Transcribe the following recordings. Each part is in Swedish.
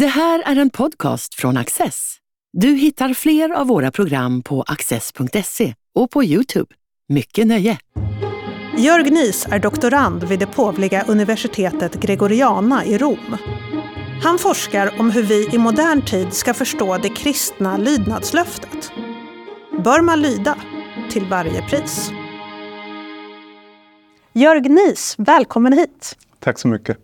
Det här är en podcast från Access. Du hittar fler av våra program på access.se och på Youtube. Mycket nöje! Jörg Nies är doktorand vid det påvliga universitetet Gregoriana i Rom. Han forskar om hur vi i modern tid ska förstå det kristna lydnadslöftet. Bör man lyda till varje pris? Jörg Nies, välkommen hit! Tack så mycket.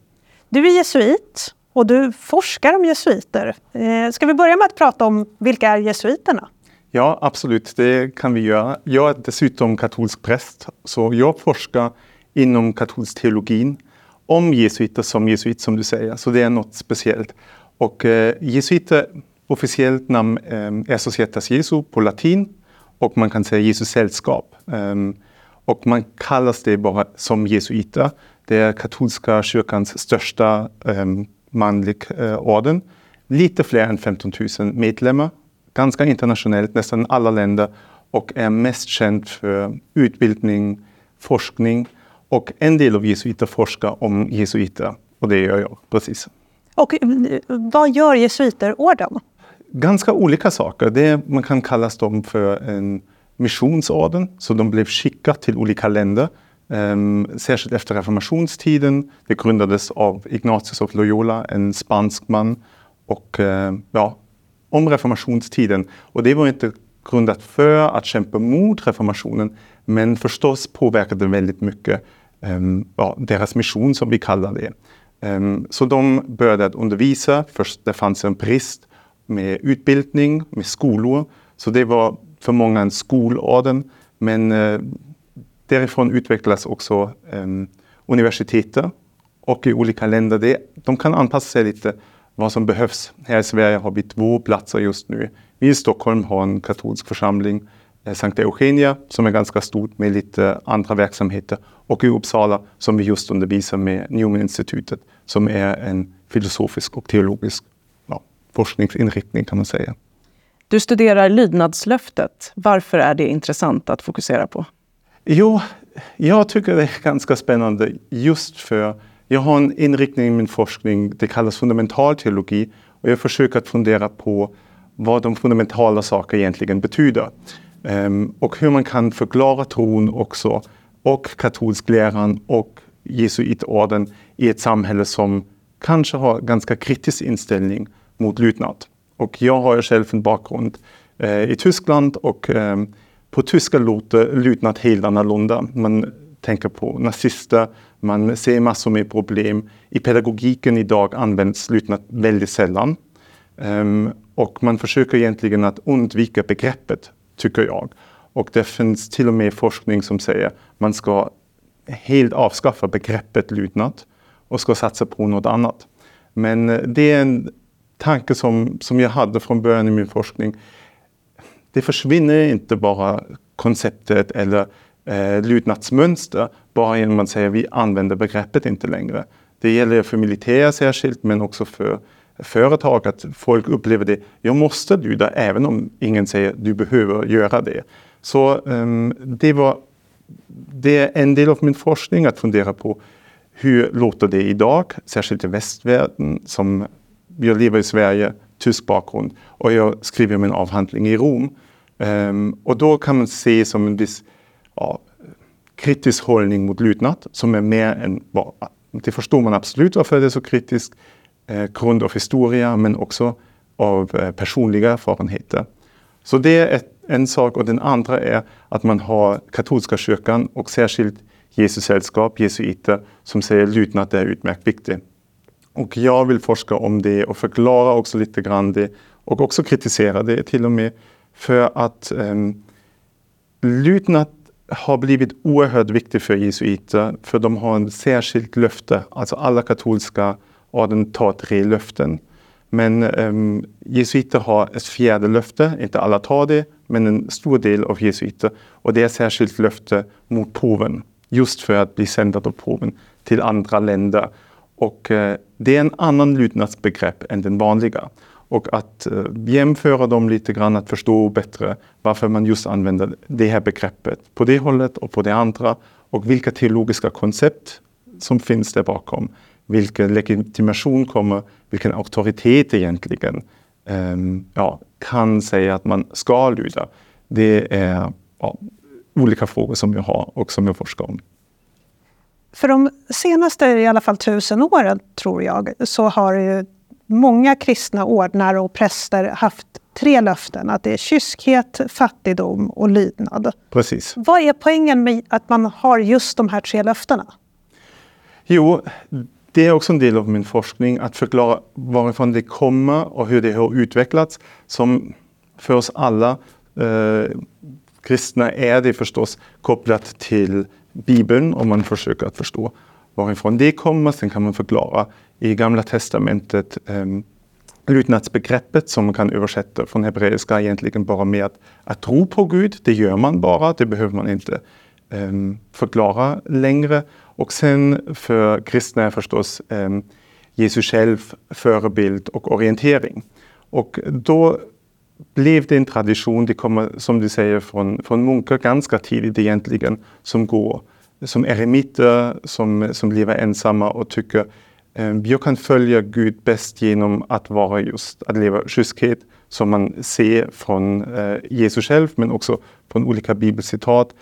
Du är jesuit och du forskar om jesuiter. Eh, ska vi börja med att prata om vilka är jesuiterna? Ja, absolut, det kan vi göra. Jag är dessutom katolsk präst, så jag forskar inom katolsk teologin om jesuiter som jesuit, som du säger, så det är något speciellt. Och eh, jesuiter, officiellt namn eh, är Societas Jesu på latin och man kan säga Jesus sällskap. Eh, och man kallas det bara som jesuiter. Det är katolska kyrkans största eh, manlig orden. Lite fler än 15 000 medlemmar. Ganska internationellt, nästan alla länder och är mest känd för utbildning, forskning och en del av jesuiter forskar om jesuiter och det gör jag precis. Och eh, vad gör jesuiterorden? Ganska olika saker. Det, man kan kalla dem för en missionsorden, så de blev skickade till olika länder. Ehm, särskilt efter reformationstiden. Det grundades av Ignatius of Loyola, en spansk man. Och eh, ja, om reformationstiden. Och det var inte grundat för att kämpa mot reformationen, men förstås påverkade väldigt mycket ehm, ja, deras mission som vi kallar det. Ehm, så de började undervisa, först det fanns en brist med utbildning, med skolor. Så det var för många en skolorden. Men eh, därifrån utvecklas också ehm, um, universiteten och i olika länder. Det, de kan anpassa sig lite vad som behövs. Här i Sverige har vi två platser just nu. Vi i Stockholm har en katolsk församling, eh, Sankta Eugenia, som är ganska stort med lite andra verksamheter. Och i Uppsala som vi just undervisar med Newman-institutet, som är en filosofisk och teologisk ja, forskningsinriktning kan man säga. Du studerar lydnadslöftet. Varför är det intressant att fokusera på? Jo, jag tycker det är ganska spännande just för jag har en inriktning i min forskning, det kallas fundamental teologi och jag försöker att fundera på vad de fundamentala sakerna egentligen betyder. Um, och hur man kan förklara tron också och katolsk läran och jesuitorden i ett samhälle som kanske har ganska kritisk inställning mot lydnad. Och jag har ju själv en bakgrund eh, i Tyskland och eh, på tyska låter lydnad helt annorlunda. Man tänker på nazister, man ser massor med problem. I pedagogiken idag används lydnad väldigt sällan. Um, och man försöker egentligen att undvika begreppet, tycker jag. Och det finns till och med forskning som säger att man ska helt avskaffa begreppet lydnad och ska satsa på något annat. Men eh, det är en tanke som, som jag hade från början i min forskning. Det försvinner inte bara konceptet eller eh, lydnadsmönster bara genom att säga att vi använder begreppet inte längre. Det gäller för militär särskilt men också för företag att folk upplever det. Jag måste lyda även om ingen säger att du behöver göra det. Så um, det var det är en del av min forskning att fundera på hur låter det idag, särskilt i västvärlden som jag lever i Sverige, tysk bakgrund och jag skriver min avhandling i Rom. Um, och då kan man se som en viss ja, kritisk hållning mot lydnad som är mer än det förstår man absolut varför det är så kritiskt, eh, grund av historia men också av eh, personliga erfarenheter. Så det är ett, en sak och den andra är att man har katolska kyrkan och särskilt Jesus sällskap, jesuiter, som säger lydnad är utmärkt viktigt. Och jag vill forska om det och förklara också lite grann det och också kritisera det till och med för att ehm, um, lydnad har blivit oerhört viktigt för jesuiter för de har en särskilt löfte. Alltså alla katolska orden tar tre löften. Men ehm, um, jesuiter har ett fjärde löfte, inte alla tar det, men en stor del av jesuiter. Och det är särskilt löfte mot påven, just för att bli sändad av påven till andra länder. Och eh, det är en annan lydnadsbegrepp än den vanliga. Och att eh, jämföra dem lite grann, att förstå bättre varför man just använder det här begreppet på det hållet och på det andra och vilka teologiska koncept som finns där bakom. vilken legitimation kommer, vilken auktoritet egentligen um, ja, kan säga att man ska lyda. Det är ja, olika frågor som jag har och som jag forskar om. För de senaste i alla fall tusen åren, tror jag, så har ju många kristna ordnar och präster haft tre löften. Att det är kyskhet, fattigdom och lydnad. Precis. Vad är poängen med att man har just de här tre löftena? Jo, det är också en del av min forskning att förklara varifrån det kommer och hur det har utvecklats. Som för oss alla eh, kristna är det förstås kopplat till Bibeln och man försöker att förstå varifrån det kommer. Sen kan man förklara i Gamla Testamentet eh, lydnadsbegreppet som man kan översätta från hebreiska egentligen bara med att, att tro på Gud. Det gör man bara, det behöver man inte eh, förklara längre. Och sen för kristna är förstås eh, Jesus själv förebild och orientering. Och då blev det en tradition, det kommer som du säger från, från munkar ganska tidigt egentligen, som går som eremiter, som, som lever ensamma och tycker eh, jag kan följa Gud bäst genom att vara just, att leva kyskhet som man ser från eh, Jesus själv men också från olika bibelcitat.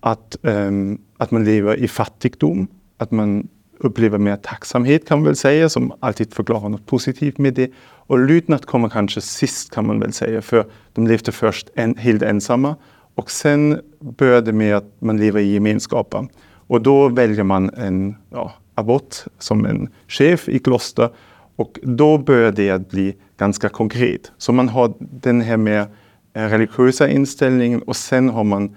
Att, eh, att man lever i fattigdom, att man upplever mer tacksamhet kan man väl säga, som alltid förklarar något positivt med det. Och lydnad kommer kanske sist kan man väl säga, för de levde först en, helt ensamma och sen började med att man lever i gemenskapen. Och då väljer man en ja, abbot som en chef i kloster och då börjar det att bli ganska konkret. Så man har den här mer eh, religiösa inställningen och sen har man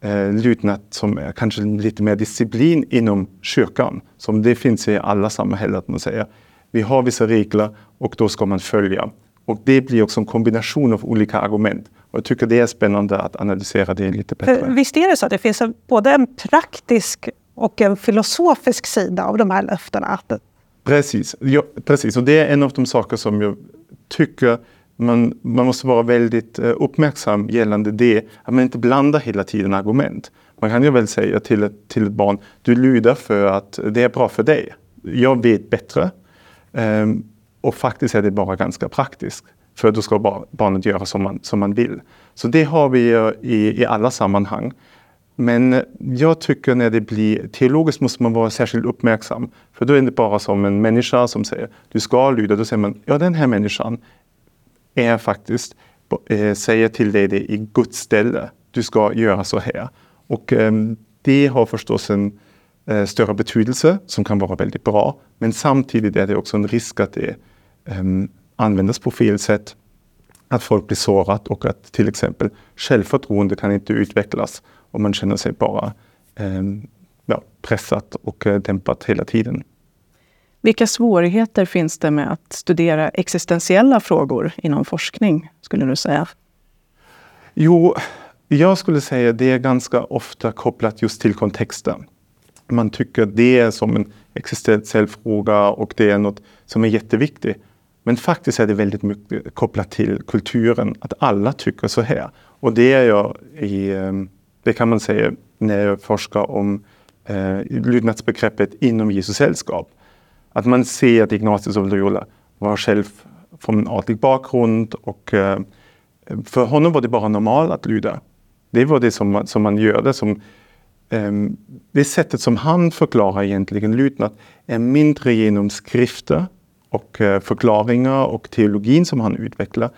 eh, lydnad som är kanske lite mer disciplin inom kyrkan. Som det finns i alla samhällen, att man säger. Vi har vissa regler och då ska man följa. Och det blir också en kombination av olika argument. Och jag tycker det är spännande att analysera det lite bättre. För visst är det så att det finns både en praktisk och en filosofisk sida av de här löftena? Precis, ja, precis. och det är en av de saker som jag tycker man, man måste vara väldigt eh, uppmärksam gällande det, att man inte blandar hela tiden argument. Man kan ju väl säga till ett, till ett barn, du lyder för att det är bra för dig. Jag vet bättre. Um, och faktiskt är det bara ganska praktiskt. För då ska barnet göra som man, som man vill. Så det har vi i, i alla sammanhang. Men eh, jag tycker när det blir teologiskt måste man vara särskilt uppmärksam. För då är det bara som en människa som säger du ska lyda. Då säger man ja den här människan är faktiskt, eh, säger till dig det i Guds ställe. Du ska göra så här. Och eh, det har förstås en eh, större betydelse som kan vara väldigt bra. Men samtidigt är det också en risk att det eh, användas på fel sätt. Att folk blir sårat och att till exempel självförtroende kan inte utvecklas om man känner sig bara eh, ja, pressat och eh, dämpat hela tiden. Vilka svårigheter finns det med att studera existentiella frågor inom forskning, skulle du säga? Jo, jag skulle säga det är ganska ofta kopplat just till kontexten. Man tycker det är som en existentiell fråga och det är något som är jätteviktigt. Men faktiskt är det väldigt mycket kopplat till kulturen, att alla tycker så här. Och det är jag i, eh, det kan man säga när jag forskar om eh, lydnadsbegreppet inom Jesus sällskap. Att man ser att Ignatius av Loyola var själv från en adlig bakgrund och eh, för honom var det bara normalt att lyda. Det var det som man, som man gjorde. som, eh, det sättet som han förklarar egentligen lydnad är mindre genom skrifter och eh, förklaringar och teologin som han utvecklar.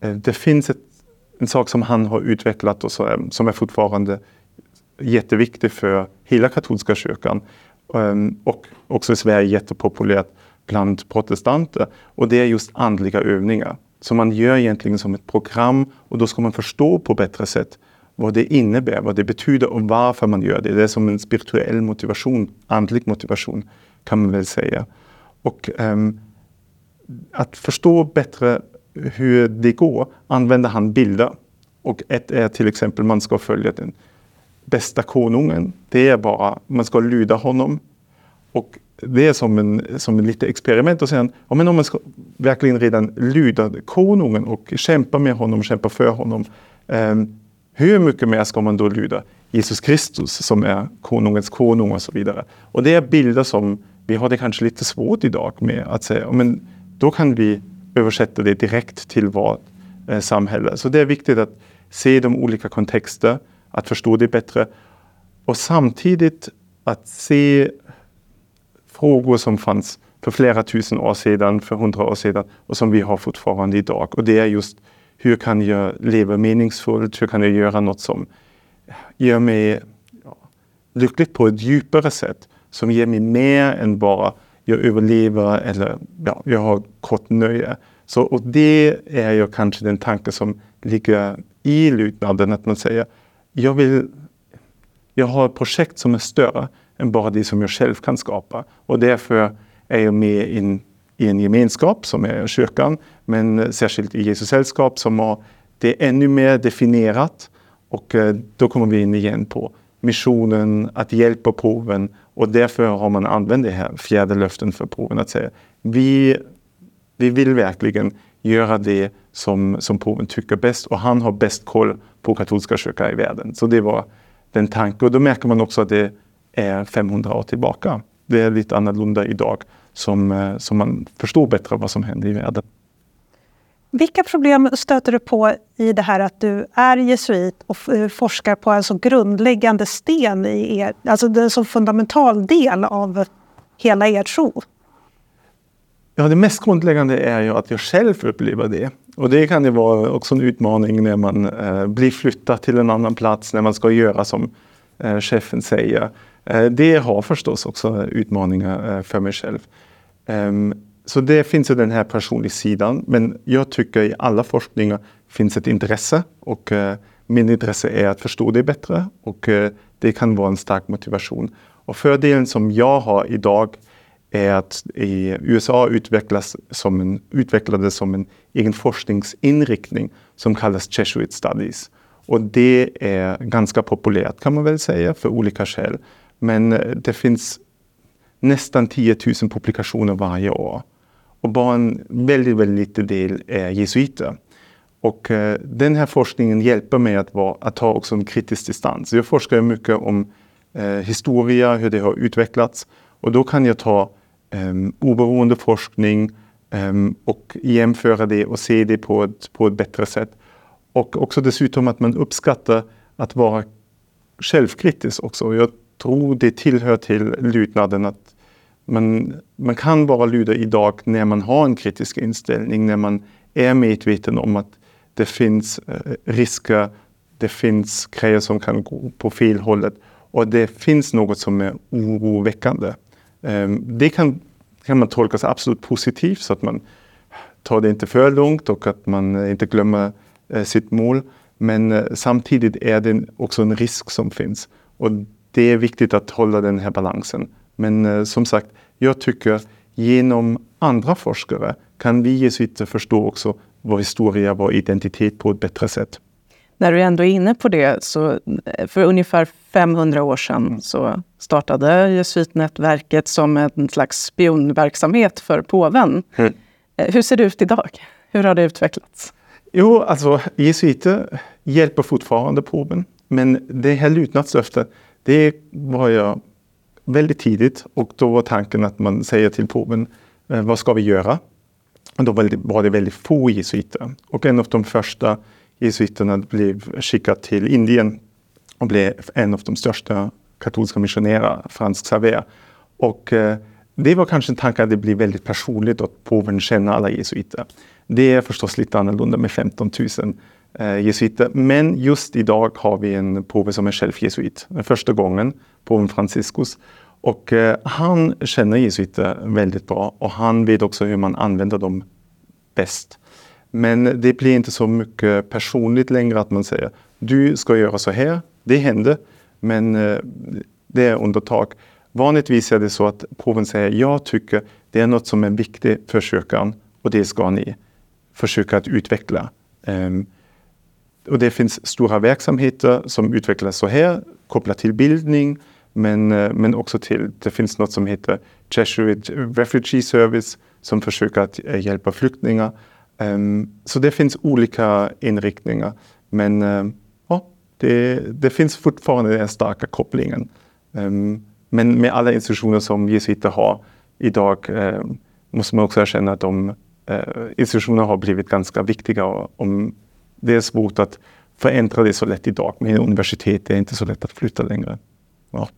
Eh, det finns ett, en sak som han har utvecklat och så, eh, som är fortfarande jätteviktig för hela katolska kyrkan Ehm, och också i Sverige jättepopulärt bland protestanter. Och det är just andliga övningar som man gör egentligen som ett program och då ska man förstå på bättre sätt vad det innebär, vad det betyder och varför man gör det. Det är som en spirituell motivation, andlig motivation kan man väl säga. Och um, att förstå bättre hur det går använder han bilder. Och ett är till exempel man ska följa den bästa konungen. Det är bara, man ska lyda honom. Och det är som en, som en lite experiment och sen, ja, men om man ska verkligen redan lyda konungen och kämpa med honom, kämpa för honom. Eh, hur mycket mer ska man då lyda Jesus Kristus som är konungens konung och så vidare. Och det är bilder som vi har det kanske lite svårt idag med att säga, men då kan vi översätta det direkt till vårt eh, samhälle. Så det är viktigt att se de olika kontexter, att förstå det bättre och samtidigt att se frågor som fanns för flera tusen år sedan, för hundra år sedan och som vi har fortfarande idag. Och det är just hur kan jag leva meningsfullt? Hur kan jag göra något som gör mig lycklig lyckligt på ett djupare sätt? Som ger mig mer än bara jag överlever eller ja, jag har kort nöje. Så, och det är ju kanske den tanke som ligger i lydnaden, att man säger jag vill jag har ett projekt som är större än bara det som jag själv kan skapa. Och därför är jag med in, i en gemenskap som är kyrkan, men särskilt i Jesus sällskap som har det är ännu mer definierat. Och eh, då kommer vi in igen på missionen, att hjälpa proven och därför har man använt det här fjärde löften för proven att säga vi, vi vill verkligen göra det som, som proven tycker bäst och han har bäst koll på katolska kyrkan i världen. Så det var den tanken och då märker man också att det är 500 år tillbaka. Det är lite annorlunda idag som, eh, som man förstår bättre vad som händer i världen. Vilka problem stöter du på i det här att du är jesuit och eh, forskar på en så grundläggande sten i er, alltså en så fundamental del av hela er tro? Ja, det mest grundläggande är ju att jag själv upplever det. Och det kan ju vara också en utmaning när man eh, blir flyttad till en annan plats, när man ska göra som eh, chefen säger. Eh, det har förstås också utmaningar eh, för mig själv. Um, så det finns ju den här personliga sidan. Men jag tycker i alla forskningar finns ett intresse och eh, min intresse är att förstå det bättre och eh, det kan vara en stark motivation. Och fördelen som jag har idag är att i USA utvecklas som en, utvecklades som en egen forskningsinriktning som kallas Jesuit Studies. Och det är ganska populärt kan man väl säga för olika skäl. Men eh, det finns nästan 10 000 publikationer varje år. Och bara en väldigt, väldigt liten del är jesuiter. Och eh, den här forskningen hjälper mig att, vara, att ta också en kritisk distans. Jag forskar mycket om eh, historia, hur det har utvecklats. Och då kan jag ta um, oberoende forskning um, och jämföra det och se det på ett, på ett bättre sätt. Och också dessutom att man uppskattar att vara självkritisk också. Jag tror det tillhör till lydnaden att man, man kan vara lydig idag när man har en kritisk inställning, när man är medveten om att det finns eh, risker, det finns grejer som kan gå på fel hållet och det finns något som är oroväckande. Ehm, det kan, kan man tolka som absolut positivt så att man tar det inte för långt och att man eh, inte glömmer eh, sitt mål. Men eh, samtidigt är det också en risk som finns och det är viktigt att hålla den här balansen. Men som sagt, jag tycker genom andra forskare kan vi jesuiter förstå också vår historia, vår identitet på ett bättre sätt. När du ändå är inne på det, så för ungefär 500 år sedan mm. så startade Jesuitnätverket som en slags spionverksamhet för påven. Mm. Eh, hur ser det ut idag? Hur har det utvecklats? Jo, alltså jesuiter hjälper fortfarande påven. Men det här lydnadslöftet, det var jag väldigt tidigt och då var tanken att man säger till påven eh, vad ska vi göra? Och då var det, väldigt få jesuiter och en av de första jesuiterna blev skickade till Indien och blev en av de största katolska missionärerna, Frans Xavier. Och eh, det var kanske en tanke att det blir väldigt personligt att påven känner alla jesuiter. Det är förstås lite annorlunda med 15 000 eh, jesuiter. Men just idag har vi en påve som är själv jesuit. Första gången, påven Franciscus. Och eh, han känner jesuiter väldigt bra och han vet också hur man använder dem bäst. Men det blir inte så mycket personligt längre att man säger du ska göra så här. Det händer, men eh, det är undantag. Vanligtvis är det så att påven säger jag tycker det är något som är viktigt för kyrkan och det ska ni försöka att utveckla. Um, och det finns stora verksamheter som utvecklas så här, kopplat till bildning, men, eh, men också till, det finns något som heter Jesuit Refugee Service som försöker att eh, hjälpa flyktingar. Um, så det finns olika inriktningar. Men ehm, ja, det, det, finns fortfarande den starka kopplingen. Um, men med alla institutioner som jesuiter har idag måste man också erkänna att de eh, institutionerna har blivit ganska viktiga och om det är svårt att förändra det så lätt idag. Med universitet det är inte så lätt att flytta längre. Ja.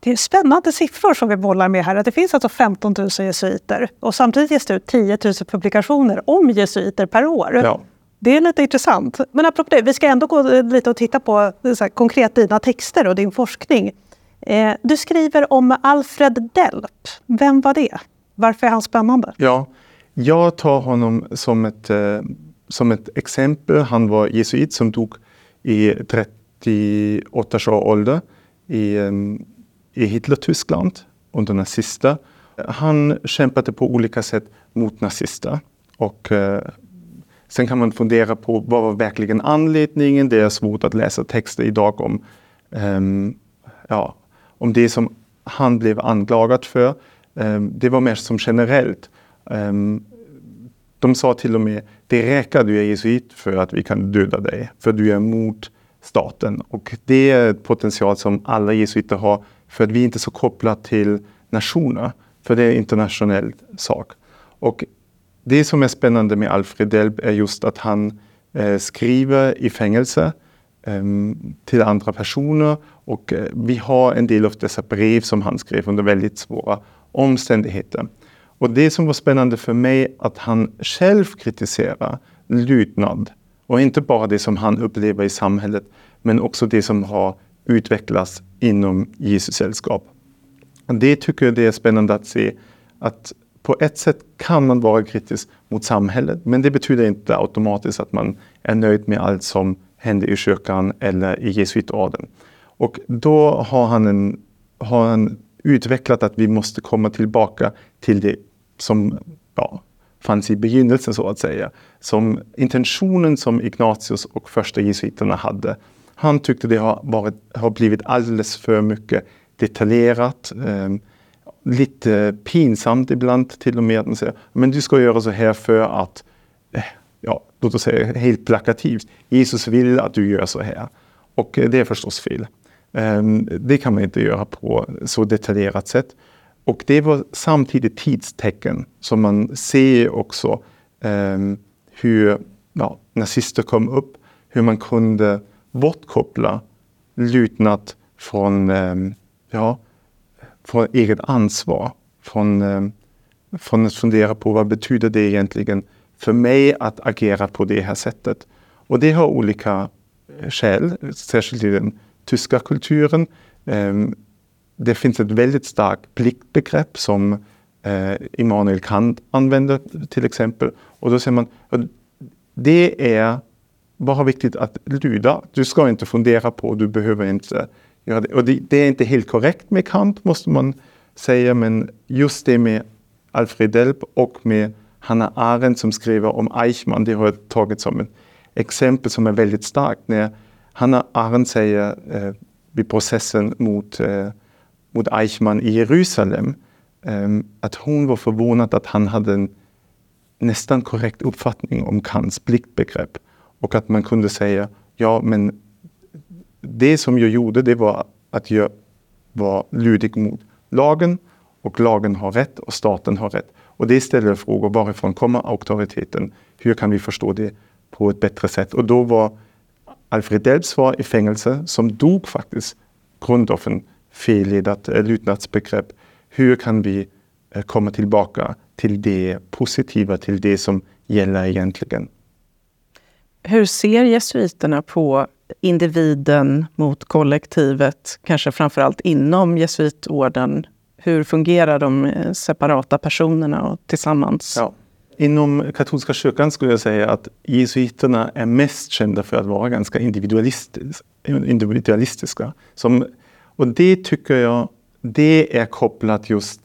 Det är spännande siffror som vi bollar med här. Att det finns alltså 15 000 jesuiter och samtidigt ges det ut 10 000 publikationer om jesuiter per år. Ja. Det är lite intressant. Men apropå det, vi ska ändå gå lite och titta på här, konkret dina texter och din forskning. Eh, du skriver om Alfred Delp. Vem var det? Varför är han spännande? Ja, jag tar honom som ett, eh, som ett exempel. Han var jesuit som dog i 38 års ålder i, eh, i Hitler-Tyskland under nazister. Han kämpade på olika sätt mot nazister. Och, eh, sen kan man fundera på vad var verkligen anledningen. Det är svårt att läsa texter idag om, eh, ja, om det som han blev anklagad för. Eh, det var mer som generellt. Ehm, de sa till och med, det räcker du är jesuit för att vi kan döda dig, för du är emot staten. Och det är ett potential som alla jesuiter har, för att vi är inte så kopplade till nationer, för det är en internationell sak. Och det som är spännande med Alfred Delp är just att han eh, skriver i fängelse eh, till andra personer och eh, vi har en del av dessa brev som han skrev under väldigt svåra omständigheter. Och det som var spännande för mig att han själv kritiserar lydnad och inte bara det som han upplever i samhället men också det som har utvecklas inom Jesus sällskap. Det tycker jag det är spännande att se att på ett sätt kan man vara kritisk mot samhället men det betyder inte automatiskt att man är nöjd med allt som händer i kyrkan eller i jesuitorden. Och då har han, en, har han utvecklat att vi måste komma tillbaka till det som ja, fanns i begynnelsen så att säga. Som intentionen som Ignatius och första jesuiterna hade. Han tyckte det har, varit, har blivit alldeles för mycket detaljerat. Eh, lite pinsamt ibland till och med. Att man säger, men du ska göra så här för att, eh, ja, låt oss säga helt plakativt, Jesus vill att du gör så här. Och eh, det är förstås fel. Ehm, det kan man inte göra på så detaljerat sätt. Och det var samtidigt tidstecken som man ser också ehm, hur ja, nazister kom upp, hur man kunde bortkoppla lydnad från, ehm, ja, från eget ansvar. Från, ehm, från att fundera på vad betyder det egentligen för mig att agera på det här sättet. Och det har olika eh, skäl, särskilt i den tyska kulturen. Ehm, det finns ett väldigt starkt pliktbegrepp som eh, Immanuel Kant använder till exempel. Och då säger man det är bara viktigt att lyda. Du ska inte fundera på, du behöver inte göra det. Och det, det, är inte helt korrekt med Kant måste man säga, men just det med Alfred Delp och med Hanna Arendt som skriver om Eichmann, det har jag tagit som ett exempel som är väldigt starkt. När Hanna Arendt säger eh, vid processen mot eh, mot Eichmann i Jerusalem. eh, att hon var förvånad att han hade en nästan korrekt uppfattning om Kants pliktbegrepp. Och att man kunde säga, ja men det som jag gjorde det var att jag var lydig mot lagen och lagen har rätt och staten har rätt. Och det ställer frågor, varifrån kommer auktoriteten? Hur kan vi förstå det på ett bättre sätt? Och då var Alfred Delps var i fängelse, som dog faktiskt grundoffen felledat eh, lydnadsbegrepp. Hur kan vi eh, komma tillbaka till det positiva, till det som gäller egentligen? Hur ser jesuiterna på individen mot kollektivet, kanske framförallt inom jesuitorden? Hur fungerar de eh, separata personerna och tillsammans? Ja. Inom katolska kyrkan skulle jag säga att jesuiterna är mest kända för att vara ganska individualistiska. Som och det tycker jag, det är kopplat just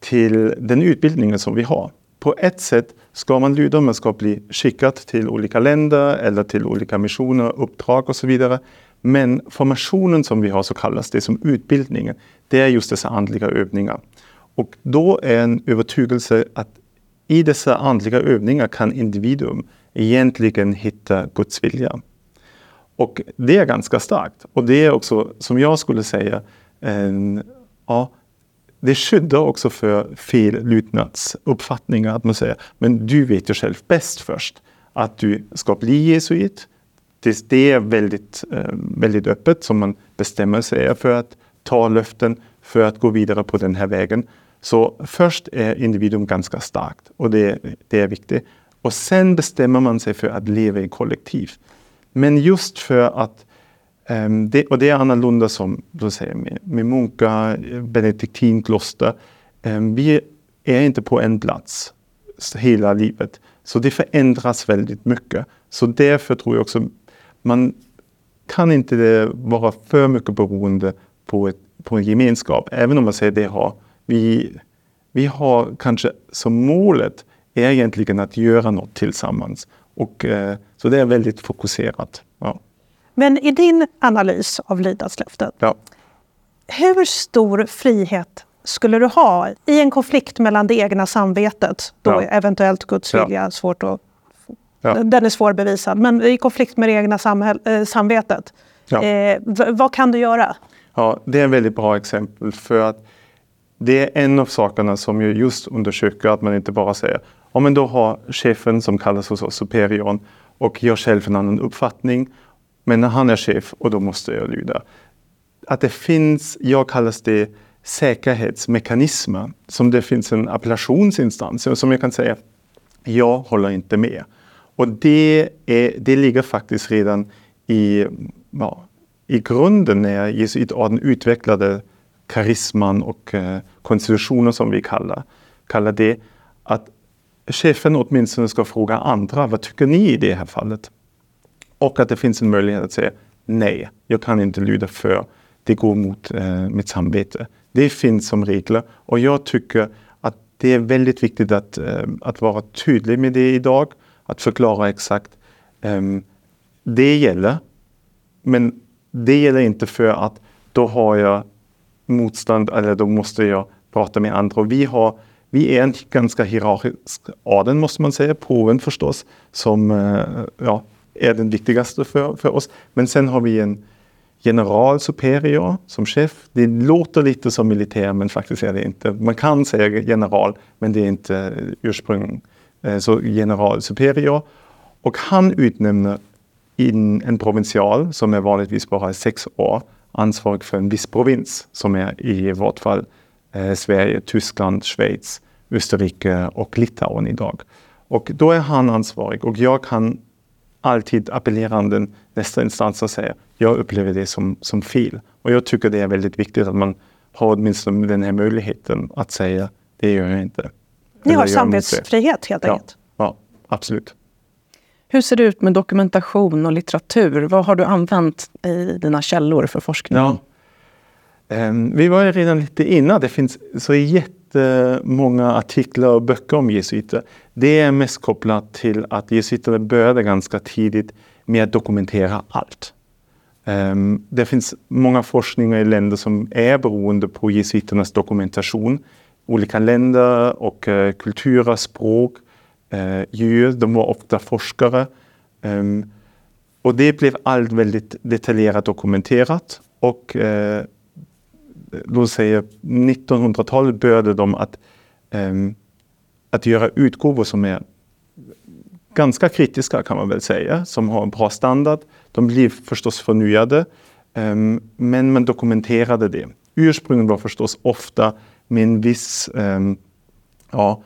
till den utbildningen som vi har. På ett sätt ska man lyda, man ska bli skickad till olika länder eller till olika missioner, uppdrag och så vidare. Men formationen som vi har så kallas det som utbildningen. Det är just dessa andliga övningar. Och då är en övertygelse att i dessa andliga övningar kan individuum egentligen hitta Guds vilja. Och det är ganska starkt. Och det är också, som jag skulle säga, en, ja, det skyddar också för fel lydnadsuppfattningar. Att man säger, men du vet ju själv bäst först att du ska bli jesuit. Det är väldigt, eh, väldigt öppet som man bestämmer sig för att ta löften för att gå vidare på den här vägen. Så först är individuum ganska starkt och det, det är viktigt. Och sen bestämmer man sig för att leva i kollektiv. Men just för att Ehm, det, och det är annorlunda som du säger, med, med munkar, benediktinkloster. Um, ehm, vi är inte på en plats hela livet. Så det förändras väldigt mycket. Så därför tror jag också man kan inte eh, vara för mycket beroende på, ett, på en gemenskap. Även om man säger det har vi, vi har kanske som målet är egentligen att göra något tillsammans. Och, eh, så det är väldigt fokuserat. Ja. Men i din analys av lydnadslöftet, ja. hur stor frihet skulle du ha i en konflikt mellan det egna samvetet, då ja. eventuellt Guds vilja, ja. svårt att, ja. den är svårbevisad, men i konflikt med det egna samhäll, äh, samvetet, eh, vad kan du göra? Ja, det är ett väldigt bra exempel för att det är en av sakerna som jag just undersöker, att man inte bara säger ja men då har chefen som kallas hos oss superiorn och jag själv en annan uppfattning. Men han är chef och då måste jag lyda. Att det finns, jag kallar det säkerhetsmekanismer, som det finns en appellationsinstans som jag kan säga, jag håller inte med. Och det, är, det ligger faktiskt redan i, ja, i grunden när jesuitorden utvecklade karisman och eh, konstitutionen som vi kallar, kallar det, att chefen åtminstone ska fråga andra, vad tycker ni i det här fallet? Och att det finns en möjlighet att säga nej, jag kan inte lyda för det går mot eh, mitt samvete. Det finns som regler och jag tycker att det är väldigt viktigt att, eh, att vara tydlig med det idag, att förklara exakt. Eh, det gäller, men det gäller inte för att då har jag motstånd eller då måste jag prata med andra. Och vi, har, vi är en ganska hierarkisk orden måste man säga, påven förstås, som eh, ja, är den viktigaste för, för oss. Men sen har vi en general superior som chef. Det låter lite som militär men faktiskt är det inte. Man kan säga general men det är inte eh, ursprung. Eh, så general superior. Och han utnämner in en provincial som är vanligtvis bara sex år ansvarig för en viss provins som är i vårt fall eh, Sverige, Tyskland, Schweiz, Österrike och Litauen idag. Och då är han ansvarig och jag kan alltid appellera den nästa instans och säga jag upplever det som, som fel. Och jag tycker det är väldigt viktigt att man har åtminstone den här möjligheten att säga det gör jag inte. Ni har samvetsfrihet helt enkelt? Ja, ja, absolut. Hur ser det ut med dokumentation och litteratur? Vad har du använt i dina källor för forskning? Ja. Um, vi var ju redan lite innan. Det finns så jättemånga artiklar och böcker om jesuiter. Det är mest kopplat till att jesuiterna började ganska tidigt med att dokumentera allt. Um, det finns många forskningar i länder som är beroende på jesuiternas dokumentation. Olika länder och uh, kulturer, språk uh, djur, de var ofta forskare. Um, och det blev allt väldigt detaljerat dokumenterat. Och uh, då säger 1900-talet började de att, um, att göra utgåvor som är ganska kritiska kan man väl säga, som har en bra standard. De blev förstås förnyade, um, men man dokumenterade det. Ursprunget var förstås ofta med en viss um, ja,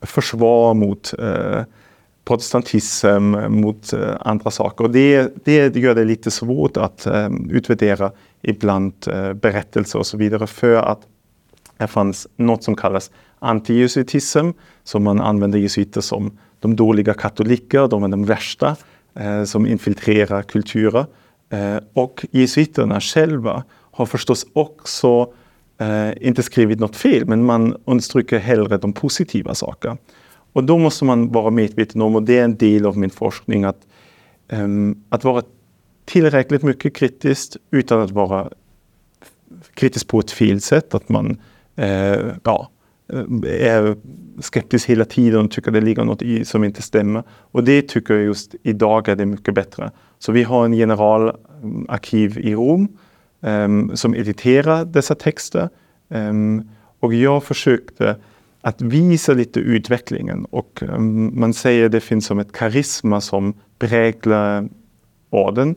försvar mot uh, protestantism, mot uh, andra saker. Och det, det gör det lite svårt att um, utvärdera ibland eh, berättelser och så vidare för att det fanns något som kallas antijesuitism, som man använder jesuiter som de dåliga katoliker, de är de värsta, eh, som infiltrerar kulturer. Eh, och jesuiterna själva har förstås också eh, inte skrivit något fel, men man understryker hellre de positiva sakerna. Och då måste man vara medveten om, och det är en del av min forskning, att, ehm, att vara tillräckligt mycket kritiskt utan att vara kritisk på ett fel sätt. Att man eh, ja, eh, är skeptisk hela tiden och tycker det ligger något i som inte stämmer. Och det tycker jag just idag är det mycket bättre. Så vi har en generalarkiv i Rom eh, som editerar dessa texter. Eh, Och jag försökte att visa lite utvecklingen och um, man säger att det finns som ett karisma som präglar orden.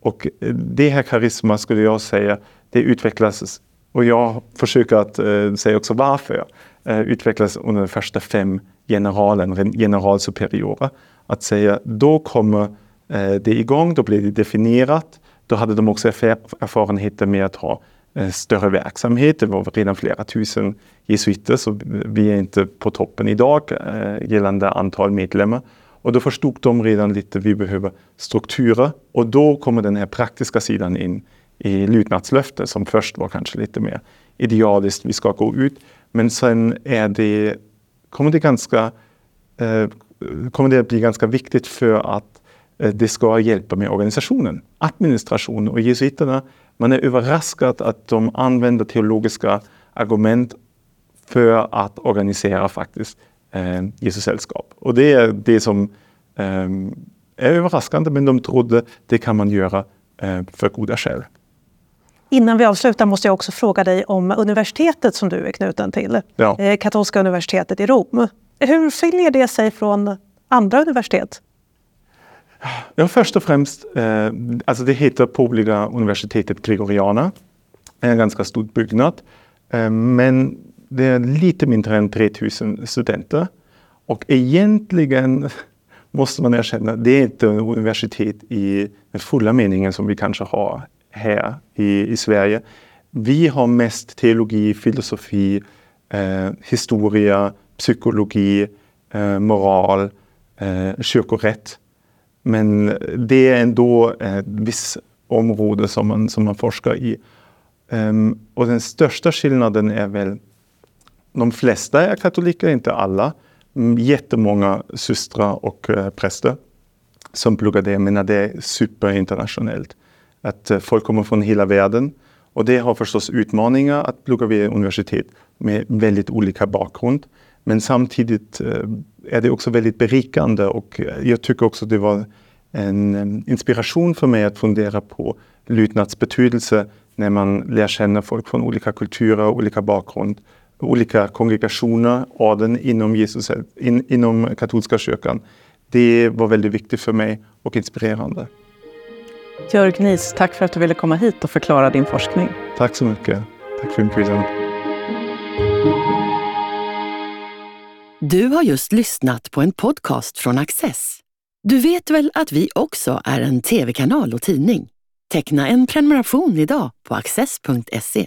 Och eh, det här karisma skulle jag säga, det utvecklas och jag försöker att eh, säga också varför. eh, utvecklas under de första fem generalen, generalsuperiora. Att säga, då kommer eh, det igång, då blir det definierat. Då hade de också erfarenheter med att ha eh, större verksamhet. Det var redan flera tusen jesuiter, så vi är inte på toppen idag eh, gällande antal medlemmar. Och då förstod de redan lite, vi behöver strukturer. Och då kommer den här praktiska sidan in i lydnadslöftet som först var kanske lite mer idealiskt, vi ska gå ut. Men sen är det, kommer, det ganska, eh, kommer det att bli ganska viktigt för att eh, det ska hjälpa med organisationen, administration och jesuiterna. Man är överraskad att de använder teologiska argument för att organisera faktiskt eh, Jesu sällskap. Och det är det som eh, är överraskande, men de trodde det kan man göra eh, för goda skäl. Innan vi avslutar måste jag också fråga dig om universitetet som du är knuten till. Ja. Eh, Katolska universitetet i Rom. Hur skiljer det sig från andra universitet? Ja, först och främst, eh, alltså det heter Påvliga universitetet Gregoriana. En ganska stor byggnad. Eh, men det är lite mindre än 3000 studenter. Och egentligen måste man erkänna, det är inte ett universitet i den fulla meningen som vi kanske har här i, i Sverige. Vi har mest teologi, filosofi, eh, historia, psykologi, eh, moral, eh, kyrkorätt. Men det är ändå ett visst område som man, som man forskar i. Um, och den största skillnaden är väl de flesta är katoliker, inte alla. Mm, jättemånga systrar och eh, präster som pluggar det, men det är superinternationellt. Att eh, folk kommer från hela världen och det har förstås utmaningar att plugga vid universitet med väldigt olika bakgrund. Men samtidigt eh, är det också väldigt berikande och jag tycker också det var en inspiration för mig att fundera på lydnads betydelse när man lär känna folk från olika kulturer och olika bakgrund olika kongregationer, adeln inom, Jesus, in, inom katolska kyrkan. Det var väldigt viktigt för mig och inspirerande. Jörg Nies, tack för att du ville komma hit och förklara din forskning. Tack så mycket. Tack för inbjudan. Du har just lyssnat på en podcast från Access. Du vet väl att vi också är en tv-kanal och tidning? Teckna en prenumeration idag på access.se.